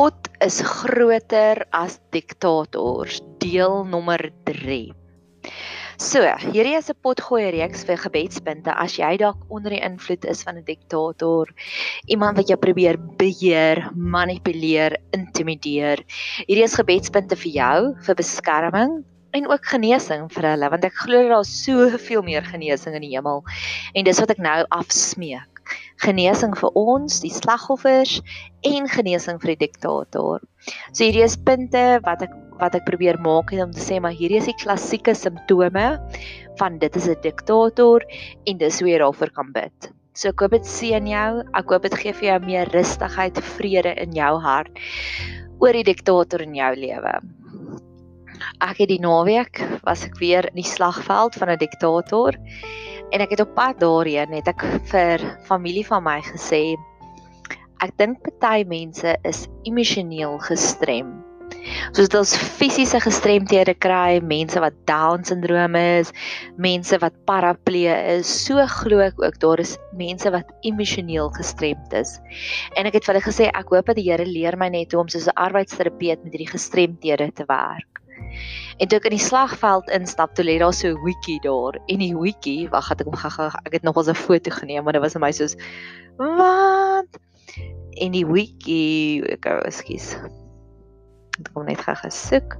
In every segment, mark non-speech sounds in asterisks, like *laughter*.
God is groter as diktators. Deel nommer 3. So, hierdie is 'n potgooi reeks vir gebedspunte as jy dalk onder die invloed is van 'n diktator, iemand wat jou probeer beheer, manipuleer, intimideer. Hierdie is gebedspunte vir jou vir beskerming en ook genesing vir hulle want ek glo daar is soveel meer genesing in die hemel en dis wat ek nou afsmeek genesing vir ons, die slagoffers en genesing vir die diktator. So hierdie is punte wat ek wat ek probeer maak om te sê maar hierdie is die klassieke simptome van dit is 'n diktator en dis hoe jy daarvoor kan bid. So ek hoop dit seën jou. Ek hoop dit gee vir jou meer rustigheid, vrede in jou hart oor die diktator in jou lewe. Ek het die naweek was ek weer in die slagveld van 'n diktator En ek het op pad daarheen het ek vir familie van my gesê ek dink party mense is emosioneel gestrem. Soos dit ons fisiese gestremthede kry, mense wat down syndroom is, mense wat paraplee is, so glo ek ook daar is mense wat emosioneel gestremd is. En ek het vir hulle gesê ek hoop dat die Here leer my net hoe om soos 'n arbeidsterapeut met hierdie gestremthede te werk. En toe ek in die slagveld instap, toe lê daar so 'n hoetjie daar en die hoetjie, wag, het ek hom gaga ek het nog al 'n foto geneem, maar dit was vir my soos wat? En die hoetjie, ek gou, ekskuus. Ek kom net gaga soek.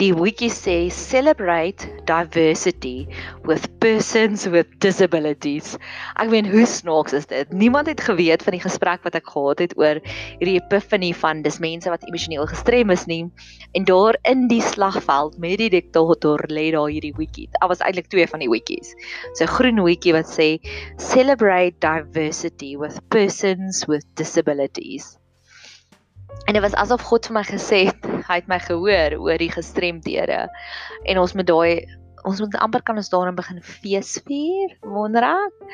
Die wiki sê celebrate diversity with persons with disabilities. Ek meen hoe snaaks is dit? Niemand het geweet van die gesprek wat ek gehad het oor hierdie epiphany van dis mense wat emosioneel gestrem is nie. En daar in die slagveld met die diktator lê daar hierdie wiki. Daar was eintlik twee van die wikis. So groen wiki wat sê celebrate diversity with persons with disabilities. En dit was asof God vir my gesê het, hy het my gehoor oor die gestremdhede. En ons moet daai ons moet amper kan ons daarin begin feesvier, wonder ek.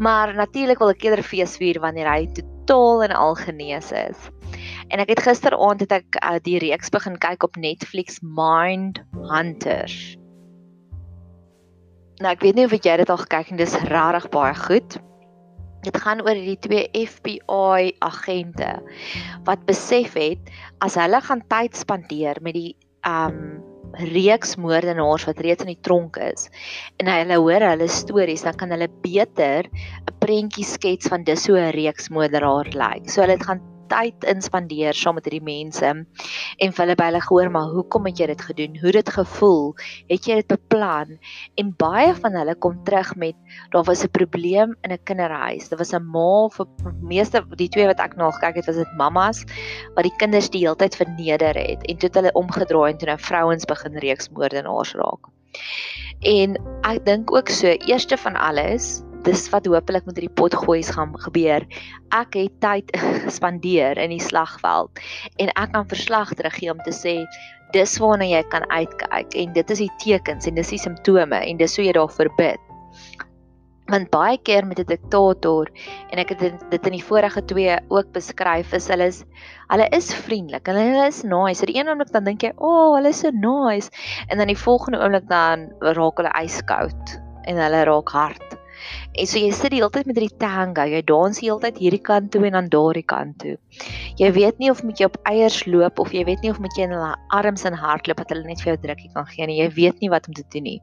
Maar natuurlik wil ek eerder feesvier wanneer hy totaal en al genees is. En ek het gisteraand het ek uh, die reeks begin kyk op Netflix Mind Hunters. Nou ek weet nie of jy dit al gekyk het nie, dis regtig baie goed. Dit gaan oor die twee FBI agente wat besef het as hulle gaan tyd spandeer met die um reeks moordenaars wat reeds in die tronk is en hulle hoor hulle stories dan kan hulle beter 'n prentjie skets van dis hoe 'n reeks moordenaar lyk. So hulle het gaan tyd inspandeer saam met hierdie mense en vir hulle by hulle gehoor maar hoekom het jy dit gedoen? Hoe dit gevoel? Het jy dit beplan? En baie van hulle kom terug met daar was 'n probleem in 'n kinderhuis. Daar was 'n ma vir meeste die twee wat ek na gekyk het was dit mammas wat die kinders die hele tyd verneder het en toe het hulle omgedraai en toe nou vrouens begin reeks moordenaars raak. En ek dink ook so eerste van alles dis wat hopelik met hierdie potgoeies gaan gebeur. Ek het tyd *laughs* gespandeer in die slagveld en ek kan verslag teruggee om te sê dis waarna jy kan uitkyk en dit is die tekens en dis die simptome en dis hoe jy daarvoor bid. Want baie keer met 'n diktator en ek het dit in die vorige twee ook beskryf is hulle is hulle is vriendelik en hulle is nice. Die een oomblik dan dink jy, "O, oh, hulle is so nice." En dan die volgende oomblik dan raak hulle yskoud en hulle raak hard. En so jy sit die hele tyd met hierdie tango, jy dans die hele tyd hierdie kant toe en dan daardie kant toe. Jy weet nie of moet jy op eiers loop of jy weet nie of moet jy in hulle arms en hardloop dat hulle net vir jou drukkie kan gee nie. Jy weet nie wat om te doen nie.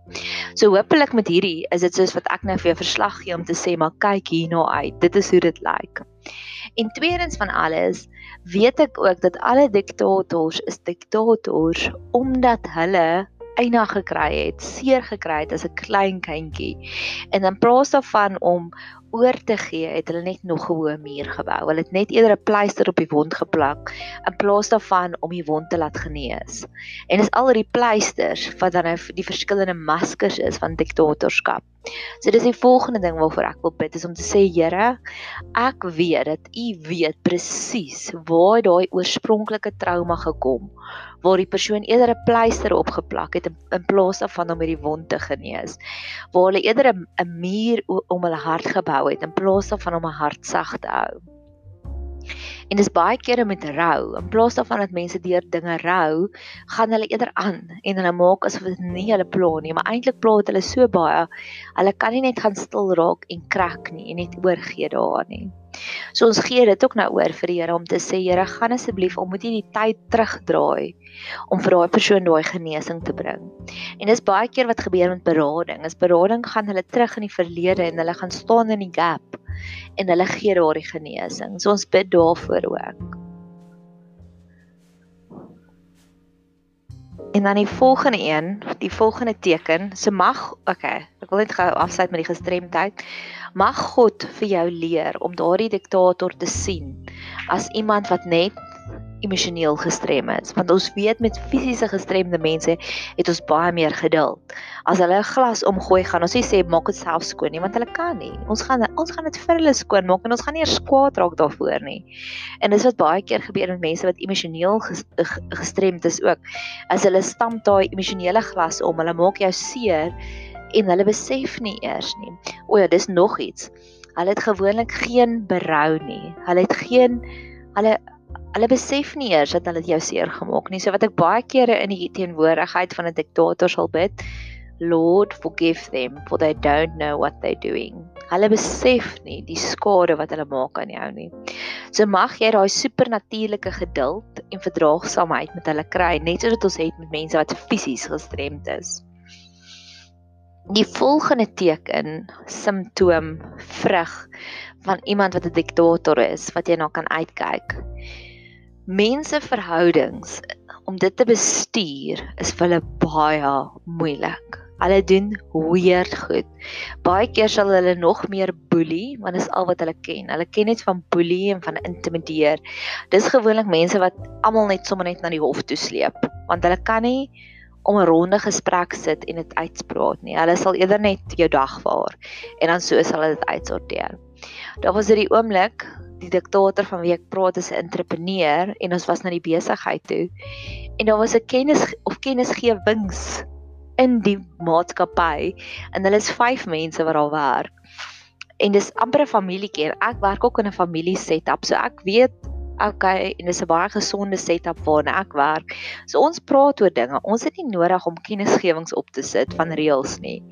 So hopelik met hierdie is dit soos wat ek nou vir jou verslag gee om te sê maar kyk hierna uit. Dit is hoe dit lyk. En tweedens van alles, weet ek ook dat alle diktators is diktators omdat hulle eina gekry het, seer gekry het as 'n klein kindjie. En in plaas daarvan om oor te gee, het hulle net nog 'n hoë muur gebou. Hulle het net eerder 'n pleister op die wond geplak in plaas daarvan om die wond te laat genees. En dis al hierdie pleisters wat dan nou die verskillende maskers is van diktatorskap. So dis die volgende ding waarvoor ek wil bid is om te sê Here, ek weet dat U weet presies waar daai oorspronklike trauma gekom waar die persoon eerder 'n pleister opgeplak het in, in plaas daarvan om hierdie wond te genees. Waar hulle eerder 'n muur om hulle hart gebou het in plaas daarvan om 'n hart sag te hou. En dis baie kere met rou. In plaas daarvan dat mense deur dinge rou, gaan hulle eerder aan en hulle maak asof dit nie hulle pla nie, maar eintlik pla dit hulle so baie. Hulle kan nie net gaan stil raak en krak nie en net oorgee daaraan nie. So ons gee dit ook nou oor vir die Here om te sê Here, gaan asseblief, om moet jy die tyd terugdraai om vir daai persoon daai genesing te bring. En dis baie keer wat gebeur met berading. As berading gaan hulle terug in die verlede en hulle gaan staan in die gap en hulle gee daardie genesing. So ons bid daarvoor ook. En dan die volgende een, die volgende teken, se so mag, okay, ek wil net gou afsluit met die gestremdheid. Mag God vir jou leer om daardie diktator te sien as iemand wat net emosioneel gestrem is want ons weet met fisiese gestremde mense het ons baie meer geduld. As hulle 'n glas omgooi, gaan ons nie sê maak dit self skoon nie want hulle kan nie. Ons gaan ons gaan dit vir hulle skoon maak en ons gaan nie eers kwaad raak daarvoor nie. En dis wat baie keer gebeur met mense wat emosioneel gestremd is ook. As hulle stamp daai emosionele glas om, hulle maak jou seer en hulle besef nie eers nie. O ja, dis nog iets. Hulle het gewoonlik geen berou nie. Hulle het geen hulle hulle besef nie eers dat hulle jou seer gemaak nie. So wat ek baie kere in die teenwoordigheid van 'n diktator sal bid, Lord forgive them for they don't know what they're doing. Hulle besef nie die skade wat hulle maak aan jou nie. So mag jy daai supernatuurlike geduld en verdraagsaamheid met hulle kry, net soos wat ons het met mense wat fisies gestremd is. Die volgende teken, simptoom, vrug van iemand wat 'n diktator is, wat jy na nou kan uitkyk, mense verhoudings om dit te bestuur is vir hulle baie moeilik. Hulle doen weird goed. Baie keer sal hulle nog meer boelie, want dit is al wat hulle ken. Hulle ken net van boelie en van intimideer. Dis gewoonlik mense wat almal net sommer net na die hof toe sleep, want hulle kan nie om 'n ronde gesprek sit en dit uitspraak nie. Hulle sal eerder net jou dag vaar en dan so sal hulle dit uitsorteer. Daar was dit die oomblik die diktator van wie ek praat is 'n entrepreneur en ons was na die besigheid toe. En daar was 'n kennis of kennisgewings in die maatskappy en hulle is 5 mense wat daar werk. En dis amper 'n familiekeer. Ek werk ook in 'n familie setup, so ek weet okay en dis 'n baie gesonde setup waarna ek werk. So ons praat oor dinge. Ons het nie nodig om kennisgewings op te sit van reëls nie.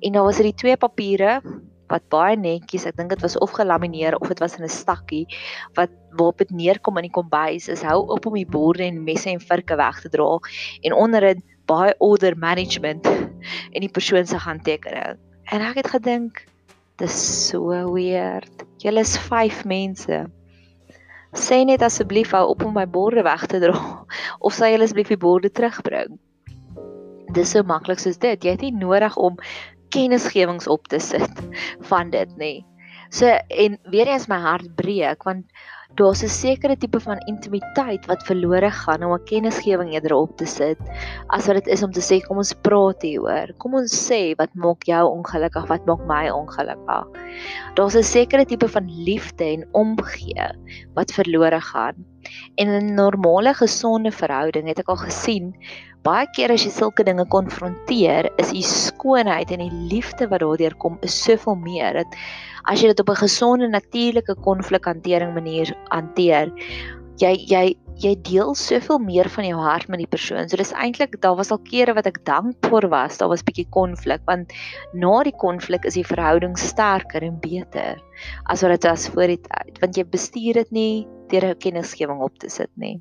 En daar was er die twee papiere wat baie netjies, ek dink dit was of gelamineer of dit was in 'n stakkie wat waarop dit neerkom in die kombuis is hou op om die borde en messe en virke weg te dra en onder dit baie order management en die persoon se handtekening. En ek het gedink dis so weird. Julle is 5 mense. Sê net asseblief hou op om my borde weg te dra *laughs* of sê julle asseblief die borde terugbring. Dis so maklik soos dit. Jy het nie nodig om kennisgewings op te sit van dit nê. So en weer eens my hart breek want daar's 'n sekere tipe van intimiteit wat verlore gaan om 'n kennisgewing eerder op te sit as wat dit is om te sê kom ons praat hieroor. Kom ons sê wat maak jou ongelukkig, wat maak my ongelukkig. Daar's 'n sekere tipe van liefde en omgee wat verlore gaan. En in 'n normale gesonde verhouding het ek al gesien baie keer as jy sulke dinge konfronteer, is die skoonheid en die liefde wat daardeur kom is soveel meer. Dit as jy dit op 'n gesonde natuurlike konflikhantering manier hanteer, jy jy jy deel soveel meer van jou hart met die persoon. So dis eintlik daar was al kere wat ek dankbaar was. Daar was bietjie konflik want na die konflik is die verhouding sterker en beter as wat dit was voor die tyd. Want jy bestuur dit nie deur 'n kennisgewing op te sit nie.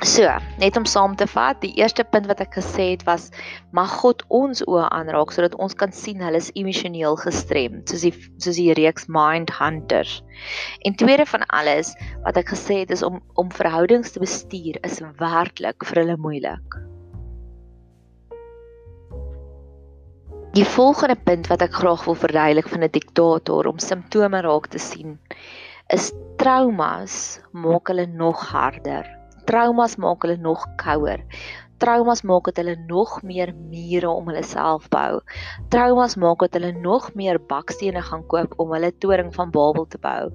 So, net om saam te vat, die eerste punt wat ek gesê het was mag God ons oë aanraak sodat ons kan sien hulle is emosioneel gestremd, soos die soos die reeks Mind Hunters. En tweede van alles wat ek gesê het is om om verhoudings te bestuur is werklik vir hulle moeilik. Die volgende punt wat ek graag wil verduidelik van 'n diktator om simptome raak te sien is traumas maak hulle nog harder traumas maak hulle nog kouer. Traumas maak dat hulle nog meer mure om hulle self bou. Traumas maak dat hulle nog meer bakstene gaan koop om hulle toring van Babel te bou.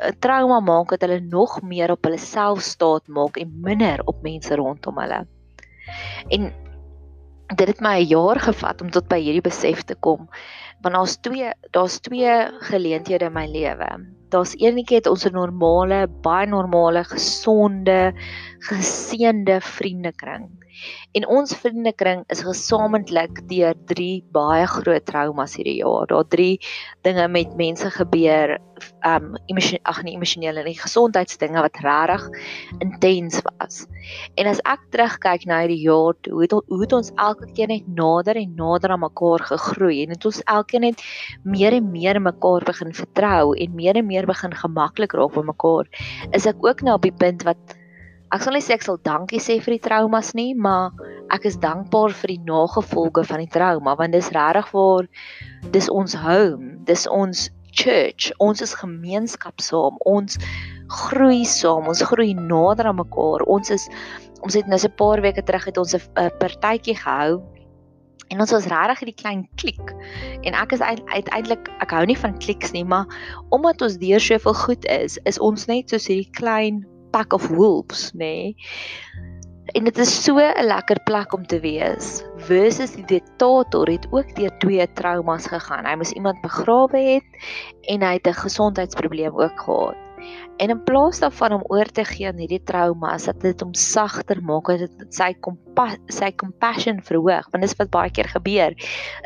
'n Trauma maak dat hulle nog meer op hulle self staat maak en minder op mense rondom hulle. En dit het my 'n jaar gevat om tot by hierdie besef te kom Want daar's twee daar's twee geleenthede in my lewe. Daar's eenetjie het ons 'n normale, baie normale, gesonde, geseënde vriendekring. En ons vriendekring is gesamentlik deur drie baie groot traumas hierdie jaar. Daar drie dinge met mense gebeur, um emosioneel ag nee emosionele en gesondheidsdinge wat regtig intens was. En as ek terugkyk na hierdie jaar, hoe het, hoe het ons elke keer net nader en nader aan mekaar gegroei en het ons elkeen net meer en meer mekaar begin vertrou en meer en meer begin gemaklik raak met mekaar. Is ek ook nou op die punt wat Ek sal nie sê ek sal dankie sê vir die traumas nie, maar ek is dankbaar vir die nagevolge van die trauma want dis regtig waar dis ons home, dis ons church, ons is gemeenskap saam, ons groei saam, ons groei nader aan mekaar. Ons is ons het nou so 'n paar weke terug het ons 'n partytjie gehou en ons was regtig hierdie klein klik. En ek is uiteindelik ek hou nie van kliks nie, maar omdat ons deur soveel goed is, is ons net soos hierdie klein pack of wolves, nê? Nee. En dit is so 'n lekker plek om te wees. Versus die diktator het ook deur twee traumas gegaan. Hy moes iemand begrawe het en hy het 'n gesondheidsprobleem ook gehad. En in plaas daarvan om oor te gee aan hierdie traumas, dat dit hom sagter maak, dat dit sy sy compassion verhoog, want dis wat baie keer gebeur.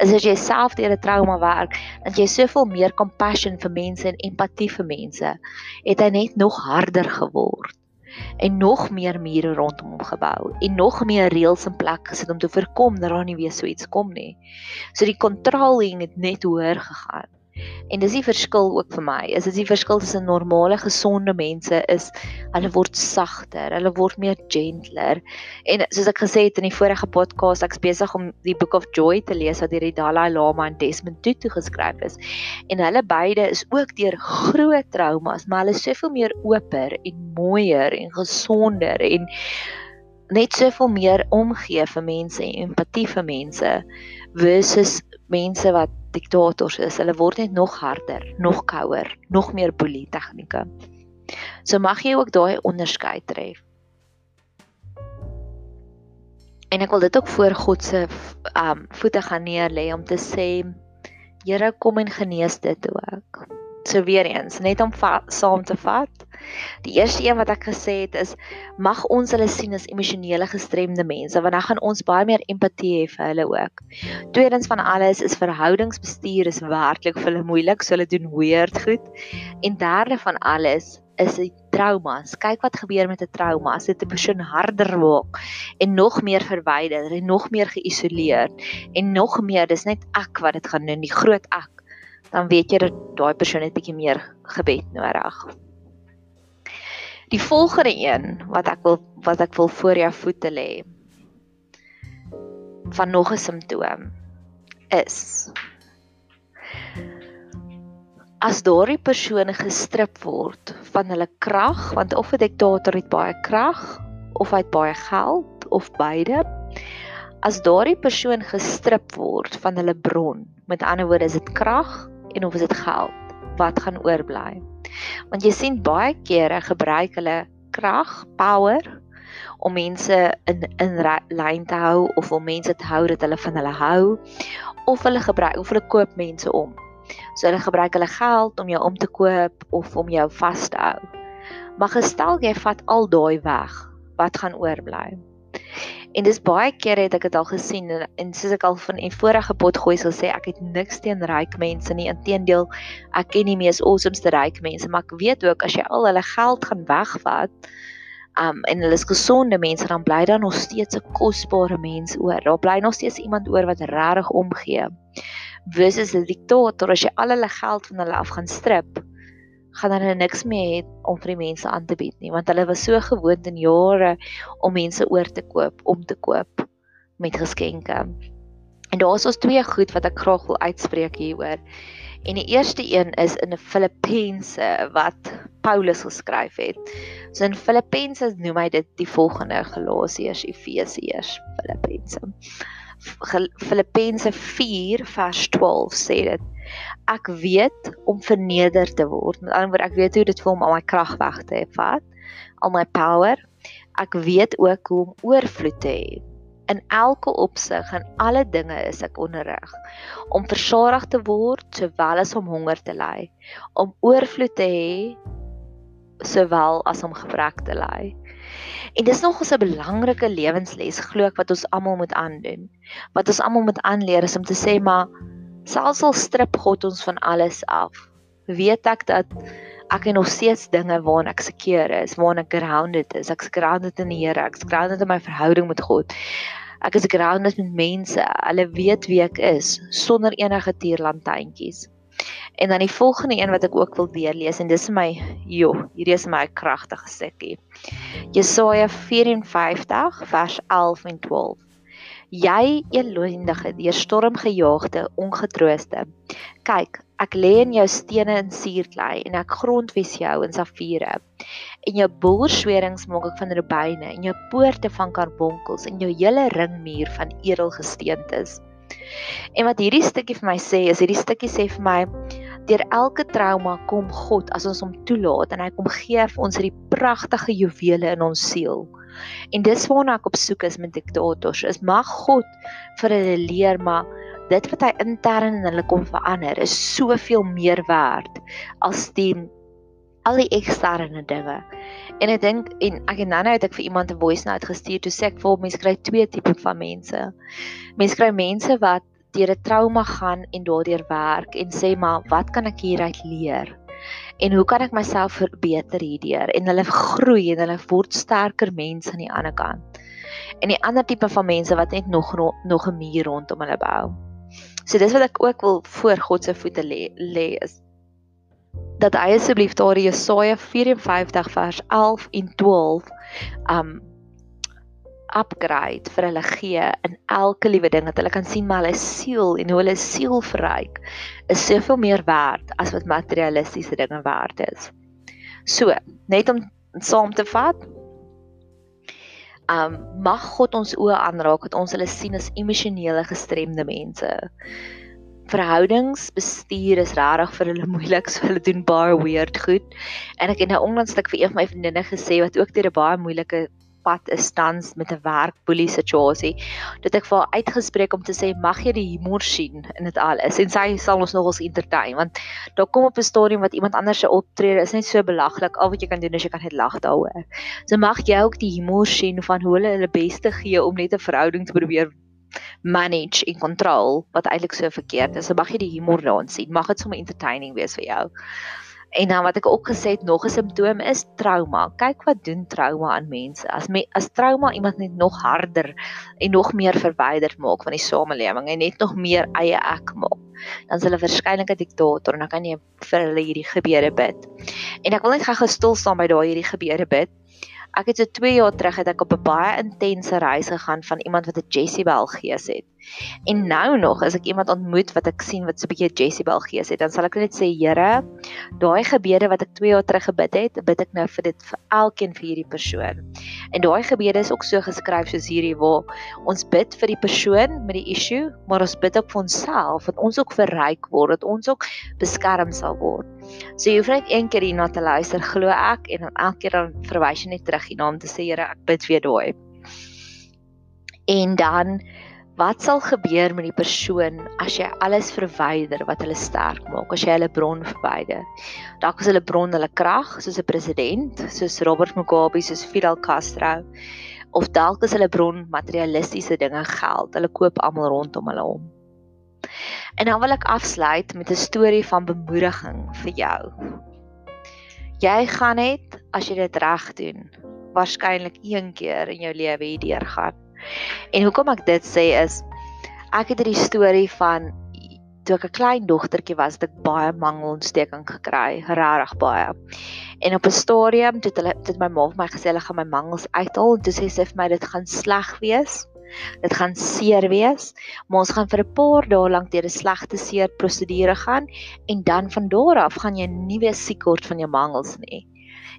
Is as jy self deur 'n trauma werk, dat jy soveel meer compassion vir mense en empatie vir mense, het hy net nog harder geword en nog meer mure rondom hom gebou en nog meer reëls in plek gesit om te voorkom dat daar nie weer so iets kom nie. So die controlling het net hoër gegaan. En dis die verskil ook vir my. Is dit die verskil tussen normale gesonde mense is hulle word sagter, hulle word meer gentler. En soos ek gesê het in die vorige podcast, ek's besig om die Book of Joy te lees wat deur die Dalai Lama en Desmond Tutu geskryf is. En hulle beide is ook deur groot traumas, maar hulle is soveel meer oper en mooier en gesonder en net soveel meer omgee vir mense en empatie vir mense versus mense wat diktators is. Hulle word net nog harder, nog kouer, nog meer boelie tegnieke. So mag jy ook daai onderskeid tref. En ek wil dit ook voor God se um voete gaan neerlê om te sê Here kom en genees dit ook. So weer eens, net om saam te vat. Die eerste een wat ek gesê het is mag ons hulle sien as emosionele gestremde mense want dan gaan ons baie meer empatie hê vir hulle ook. Tweedens van alles is verhoudingsbestuur is werklik vir hulle moeilik, so hulle doen weird goed. En derde van alles is die traumas. Kyk wat gebeur met 'n trauma as dit 'n persoon harder maak en nog meer verwyder en nog meer geïsoleer en nog meer dis net ek wat dit gaan doen, die groot ek dan weet jy dat daai persoon net bietjie meer gebed nodig. Die volgende een wat ek wil wat ek wil voor jou voete lê van nog 'n simptoom is as daardie persoon gestrip word van hulle krag want of 'n diktator het baie krag of hy het baie geld of beide as daardie persoon gestrip word van hulle bron met ander woorde is dit krag en of is dit geld wat gaan oorbly. Want jy sien baie kere gebruik hulle krag, power om mense in in lyn te hou of om mense te hou dat hulle van hulle hou of hulle gebruik of hulle koop mense om. So hulle gebruik hulle geld om jou om te koop of om jou vas te hou. Maar gestel jy vat al daai weg, wat gaan oorbly? En dis baie kere het ek dit al gesien en, en soos ek al van 'n vorige pot gooi sal sê ek het niks teen ryk mense nie. Inteendeel, ek ken die mees awesomeste ryk mense, maar ek weet ook as jy al hulle geld gaan wegvat, um en hulle is gesonde mense, dan bly daar nog steeds 'n kosbare mens oor. Daar bly nog steeds iemand oor wat regtig omgee. Versus 'n diktator as jy al hulle geld van hulle af gaan strip gaan hulle niks meer hê om vir die mense aan te bied nie want hulle was so gewoond in jare om mense oor te koop om te koop met geskenke. En daar's ons twee goed wat ek graag wil uitspreek hieroor. En die eerste een is in Filippense wat Paulus geskryf het. So in Filippense noem hy dit die volgende Galasiërs, Efesiërs, Filippense. Filippense 4 vers 12 sê dit ek weet om verneder te word. Met ander woorde, ek weet hoe dit voel om al my krag weg te vat, al my power. Ek weet ook hoe om oorvloed te hê. In elke opsig en alle dinge is ek onderrig om versadig te word sowel as om honger te ly, om oorvloed te hê sowel as om gebrek te ly. En dis nog 'n belangrike lewensles glo ek wat ons almal moet aandoen. Wat ons almal moet aanleer is om te sê maar selfs al strip God ons van alles af, weet ek dat ek nog steeds dinge waarna ek seker is, waarna ek grounded is. Ek's grounded in die Here, ek's grounded in my verhouding met God. Ek is grounded met mense. Hulle weet wie ek is sonder enige tierlantuintjies. En dan die volgende een wat ek ook wil deurlees en dis my jo, hierdie is my kragtige stukkie. Jesaja 54 vers 11 en 12. Jy elondige, deur storm gejaagde, ongetrooste. Kyk, ek lê in jou stene in suurklei en ek grondwes jou in safiere. En jou borswerings maak ek van rubyne en jou poorte van karbonkels en jou hele ringmuur van edelgesteentes. En wat hierdie stukkie vir my sê, is hierdie stukkie sê vir my deur elke trauma kom God as ons hom toelaat en hy kom gee vir ons hierdie pragtige juwele in ons siel. En dis waarna ek op soek is met diktators. Is mag God vir hulle leer maar dit wat hy intern in hulle kom verander is soveel meer werd as die al die eksterne dinge. En ek dink en ek het nou-nou het ek vir iemand 'n voice note gestuur toe sê ek vir mense kry twee tipe van mense. Mense kry mense wat deur 'n trauma gaan en daardeur werk en sê maar wat kan ek hieruit leer? En hoe kan ek myself verbeter hierdeur? En hulle groei en hulle word sterker mense aan die ander kant. En die ander tipe van mense wat net nog nog 'n muur rondom hulle bou. So dis wat ek ook wil voor God se voete lê lê is dat hy asseblief daar Jesaja 54 vers 11 en 12 um upgrade vir hulle gee in elke liewe ding dat hulle kan sien maar hulle siel en hoe hulle siel verryk is soveel meer werd as wat materialistiese dinge werd is. So, net om saam te vat, um mag God ons oë aanraak dat ons hulle sien as emosionele gestremde mense verhoudingsbestuur is regtig vir hulle moeilik, so hulle doen baie weird goed. En ek het nou onlangs net vir een van my vriendinne gesê wat ook deur 'n baie moeilike pad is tans met 'n werkboelie situasie, dat ek vir haar uitgespreek om te sê mag jy die humor sien in dit alles en sy sal ons nogals entertain want daar kom op 'n stadium wat iemand anders se optrede is net so belaglik, al wat jy kan doen is jy kan net lag daaroor. So mag jy ook die humor sien van hoe hulle hulle beste gee om net 'n verhouding te probeer manage en control wat eintlik so verkeerd is. So mag jy die humor daarin sien. Mag dit sommer entertaining wees vir jou. En dan wat ek ook gesê het, nog 'n simptoom is trauma. Kyk wat doen trauma aan mense. As me, as trauma iemand net nog harder en nog meer verwyder maak van die samelewing en net nog meer eie ek maak, dan is hulle waarskynlik 'n diktator en dan kan jy vir hulle hierdie gebeure bid. En ek wil net gou stil staan by daai hierdie gebeure bid. Ek het so 2 jaar terug het ek op 'n baie intense reis gegaan van iemand wat 'n Jezebel gees het. En nou nog as ek iemand ontmoet wat ek sien wat so 'n bietjie Jezebel gees het, dan sal ek net sê, Here, daai gebede wat ek 2 jaar terug gebid het, bid ek nou vir dit vir elkeen vir hierdie persoon. En daai gebede is ook so geskryf soos hierdie waar ons bid vir die persoon met die issue, maar ons bid ook vir onsself dat ons ook verryk word, dat ons ook beskerm sal word. So jy hoef net een keer hierna te luister, glo ek, en dan elke keer dan verwys jy net terug hierna om te sê Here, ek bid weer daai. En dan wat sal gebeur met die persoon as jy alles verwyder wat hulle sterk maak, as jy hulle bron verwyder? Dalk is hulle bron hulle krag, soos 'n president, soos Robert Mugabe, soos Fidel Castro, of dalk is hulle bron materialistiese dinge, geld. Hulle koop almal rondom hulle om. En dan wil ek afsluit met 'n storie van bemoediging vir jou. Jy gaan net as jy dit reg doen, waarskynlik een keer in jou lewe hierdeur gaan. En hoekom ek dit sê is ek het hierdie storie van toe ek 'n klein dogtertjie was, het ek baie mangelontsteking gekry, regtig baie. En op 'n stadium het hulle het my ma vir my gesê hulle gaan my mangels uithaal en toe sê sy vir my dit gaan sleg wees. Dit gaan seer wees, maar ons gaan vir 'n paar dae lank deur 'n slegte seer prosedure gaan en dan van daar af gaan jy nie weer siek word van jou mangels nie.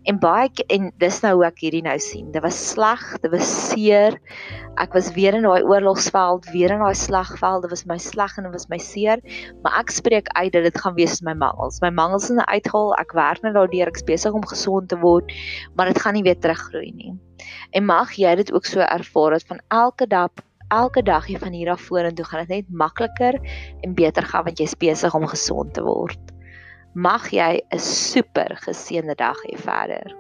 En baie en dis nou hoe ek hierdie nou sien. Dit was sleg, dit was seer. Ek was weer in daai oorlogsveld, weer in daai slagveld. Dit was my sleg en dit was my seer, maar ek spreek uit dat dit gaan wees my mangels. My mangels is uitgehaal. Ek werk nou daardeur. Ek's besig om gesond te word, maar dit gaan nie weer teruggroei nie. En mag jy dit ook so ervaar dat van elke dag elke dag hier van hier af vorentoe gaan dit net makliker en beter gaan want jy's besig om gesond te word. Mag jy 'n super geseënde dag hê verder.